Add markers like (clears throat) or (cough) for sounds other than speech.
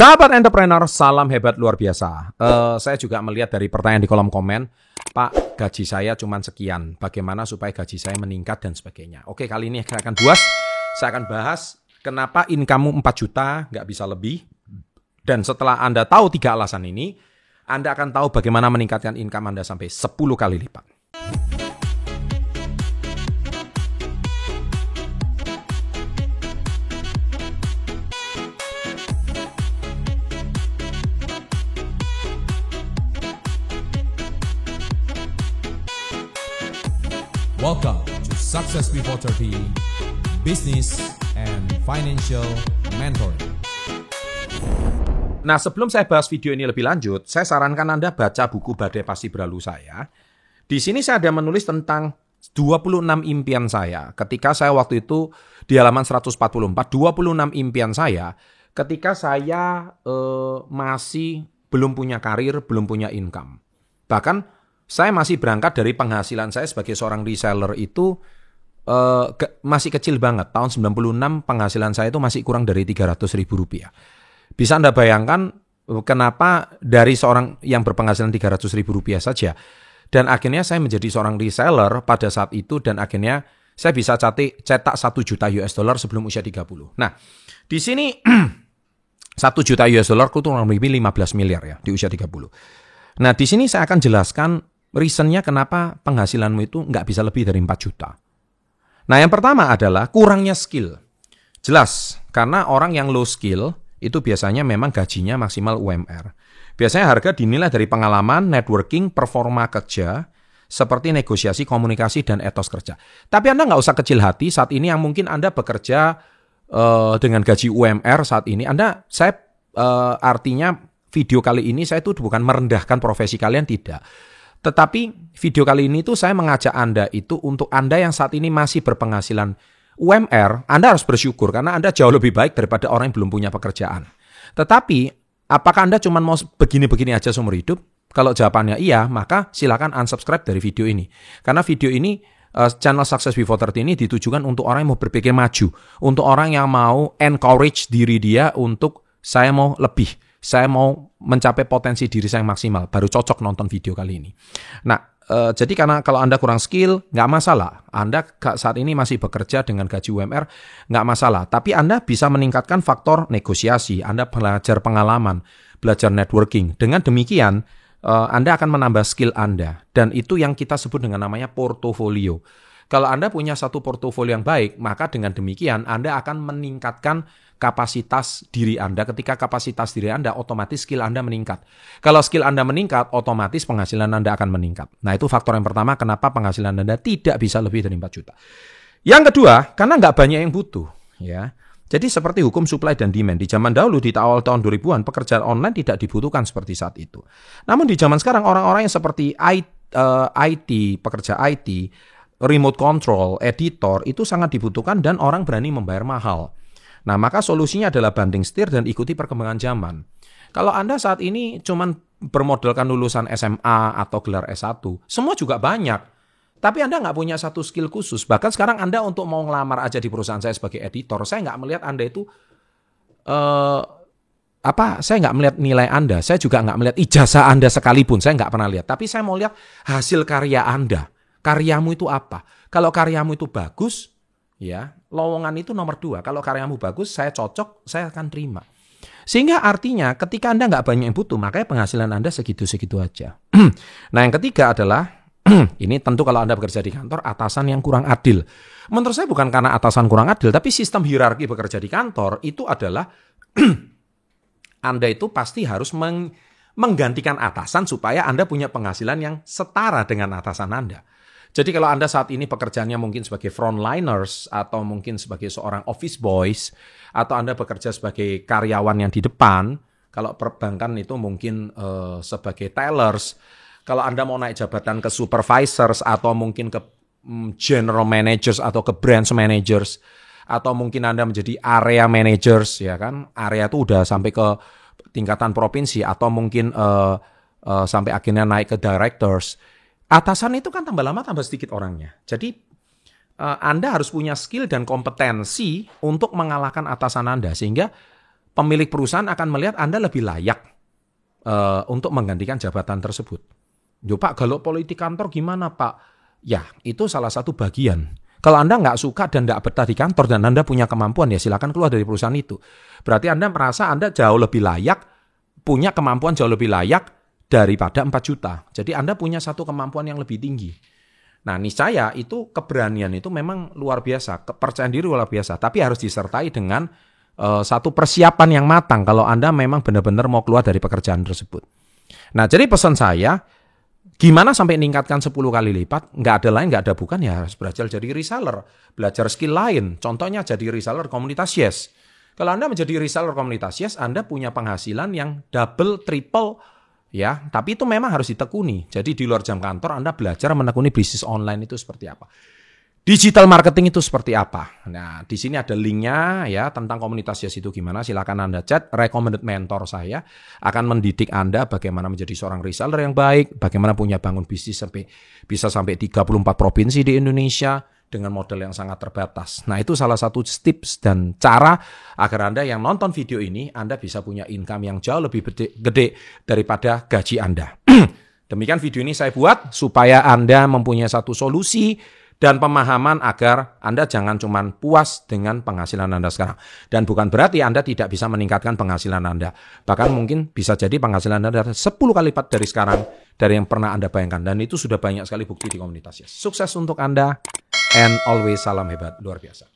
Sahabat entrepreneur, salam hebat luar biasa. Uh, saya juga melihat dari pertanyaan di kolom komen, Pak, gaji saya cuma sekian. Bagaimana supaya gaji saya meningkat dan sebagainya. Oke, kali ini saya akan buas. Saya akan bahas kenapa income 4 juta nggak bisa lebih. Dan setelah Anda tahu tiga alasan ini, Anda akan tahu bagaimana meningkatkan income Anda sampai 10 kali lipat. Welcome to Success Before 30 Business and Financial Mentoring. Nah, sebelum saya bahas video ini lebih lanjut, saya sarankan Anda baca buku Badai Pasti Berlalu saya. Di sini saya ada menulis tentang 26 impian saya. Ketika saya waktu itu di halaman 144, 26 impian saya ketika saya eh, masih belum punya karir, belum punya income. Bahkan saya masih berangkat dari penghasilan saya sebagai seorang reseller itu uh, ke, masih kecil banget. Tahun 96 penghasilan saya itu masih kurang dari 300 ribu rupiah. Bisa Anda bayangkan eh, kenapa dari seorang yang berpenghasilan 300 ribu rupiah saja dan akhirnya saya menjadi seorang reseller pada saat itu dan akhirnya saya bisa cetak, cetak 1 juta US dollar sebelum usia 30. Nah, di sini (clears throat) 1 juta US dollar kurang lebih 15 miliar ya di usia 30. Nah, di sini saya akan jelaskan reasonnya kenapa penghasilanmu itu nggak bisa lebih dari 4 juta. Nah yang pertama adalah kurangnya skill. Jelas, karena orang yang low skill itu biasanya memang gajinya maksimal UMR. Biasanya harga dinilai dari pengalaman, networking, performa kerja, seperti negosiasi, komunikasi, dan etos kerja. Tapi Anda nggak usah kecil hati saat ini yang mungkin Anda bekerja uh, dengan gaji UMR saat ini. Anda, saya uh, artinya video kali ini saya itu bukan merendahkan profesi kalian, tidak. Tetapi video kali ini tuh saya mengajak Anda itu untuk Anda yang saat ini masih berpenghasilan UMR, Anda harus bersyukur karena Anda jauh lebih baik daripada orang yang belum punya pekerjaan. Tetapi apakah Anda cuma mau begini-begini aja seumur hidup? Kalau jawabannya iya, maka silakan unsubscribe dari video ini. Karena video ini uh, channel Success Before 30 ini ditujukan untuk orang yang mau berpikir maju, untuk orang yang mau encourage diri dia untuk saya mau lebih saya mau mencapai potensi diri saya yang maksimal, baru cocok nonton video kali ini. Nah, e, jadi karena kalau Anda kurang skill, nggak masalah. Anda saat ini masih bekerja dengan gaji UMR, nggak masalah. Tapi Anda bisa meningkatkan faktor negosiasi, Anda belajar pengalaman, belajar networking. Dengan demikian, e, Anda akan menambah skill Anda. Dan itu yang kita sebut dengan namanya portofolio. Kalau Anda punya satu portofolio yang baik, maka dengan demikian Anda akan meningkatkan kapasitas diri Anda. Ketika kapasitas diri Anda, otomatis skill Anda meningkat. Kalau skill Anda meningkat, otomatis penghasilan Anda akan meningkat. Nah itu faktor yang pertama kenapa penghasilan Anda tidak bisa lebih dari 4 juta. Yang kedua, karena nggak banyak yang butuh. ya. Jadi seperti hukum supply dan demand. Di zaman dahulu, di awal tahun 2000-an, pekerjaan online tidak dibutuhkan seperti saat itu. Namun di zaman sekarang, orang-orang yang seperti IT, eh, IT, pekerja IT, remote control, editor, itu sangat dibutuhkan dan orang berani membayar mahal. Nah, maka solusinya adalah banding setir dan ikuti perkembangan zaman. Kalau Anda saat ini cuman bermodalkan lulusan SMA atau gelar S1, semua juga banyak. Tapi Anda nggak punya satu skill khusus. Bahkan sekarang Anda untuk mau ngelamar aja di perusahaan saya sebagai editor, saya nggak melihat Anda itu uh, apa? Saya nggak melihat nilai Anda. Saya juga nggak melihat ijazah Anda sekalipun. Saya nggak pernah lihat. Tapi saya mau lihat hasil karya Anda. Karyamu itu apa? Kalau karyamu itu bagus, ya lowongan itu nomor dua. Kalau karyamu bagus, saya cocok, saya akan terima. Sehingga artinya ketika Anda nggak banyak yang butuh, makanya penghasilan Anda segitu-segitu aja. (clears throat) nah yang ketiga adalah, (clears throat) ini tentu kalau Anda bekerja di kantor, atasan yang kurang adil. Menurut saya bukan karena atasan kurang adil, tapi sistem hierarki bekerja di kantor itu adalah (clears throat) Anda itu pasti harus meng menggantikan atasan supaya Anda punya penghasilan yang setara dengan atasan Anda. Jadi kalau Anda saat ini pekerjaannya mungkin sebagai frontliners atau mungkin sebagai seorang office boys atau Anda bekerja sebagai karyawan yang di depan, kalau perbankan itu mungkin uh, sebagai tellers, kalau Anda mau naik jabatan ke supervisors atau mungkin ke um, general managers atau ke branch managers atau mungkin Anda menjadi area managers ya kan, area itu udah sampai ke tingkatan provinsi atau mungkin uh, uh, sampai akhirnya naik ke directors Atasan itu kan tambah lama tambah sedikit orangnya. Jadi uh, Anda harus punya skill dan kompetensi untuk mengalahkan atasan Anda sehingga pemilik perusahaan akan melihat Anda lebih layak uh, untuk menggantikan jabatan tersebut. Yo Pak, kalau politik kantor gimana Pak? Ya, itu salah satu bagian. Kalau Anda nggak suka dan nggak betah di kantor dan Anda punya kemampuan, ya silakan keluar dari perusahaan itu. Berarti Anda merasa Anda jauh lebih layak, punya kemampuan jauh lebih layak daripada 4 juta. Jadi Anda punya satu kemampuan yang lebih tinggi. Nah, niscaya itu keberanian itu memang luar biasa, kepercayaan diri luar biasa, tapi harus disertai dengan uh, satu persiapan yang matang kalau Anda memang benar-benar mau keluar dari pekerjaan tersebut. Nah, jadi pesan saya, gimana sampai meningkatkan 10 kali lipat? Nggak ada lain, nggak ada bukan, ya harus belajar jadi reseller, belajar skill lain. Contohnya jadi reseller komunitas Yes. Kalau Anda menjadi reseller komunitas Yes, Anda punya penghasilan yang double, triple, ya. Tapi itu memang harus ditekuni. Jadi di luar jam kantor Anda belajar menekuni bisnis online itu seperti apa. Digital marketing itu seperti apa? Nah, di sini ada linknya ya tentang komunitas Yes itu gimana. Silakan Anda chat. Recommended mentor saya akan mendidik Anda bagaimana menjadi seorang reseller yang baik, bagaimana punya bangun bisnis sampai bisa sampai 34 provinsi di Indonesia dengan modal yang sangat terbatas. Nah, itu salah satu tips dan cara agar Anda yang nonton video ini Anda bisa punya income yang jauh lebih gede, gede daripada gaji Anda. (clears throat) Demikian video ini saya buat supaya Anda mempunyai satu solusi dan pemahaman agar Anda jangan cuma puas dengan penghasilan Anda sekarang. Dan bukan berarti Anda tidak bisa meningkatkan penghasilan Anda. Bahkan mungkin bisa jadi penghasilan Anda 10 kali lipat dari sekarang dari yang pernah Anda bayangkan. Dan itu sudah banyak sekali bukti di komunitas. Sukses untuk Anda and always salam hebat luar biasa.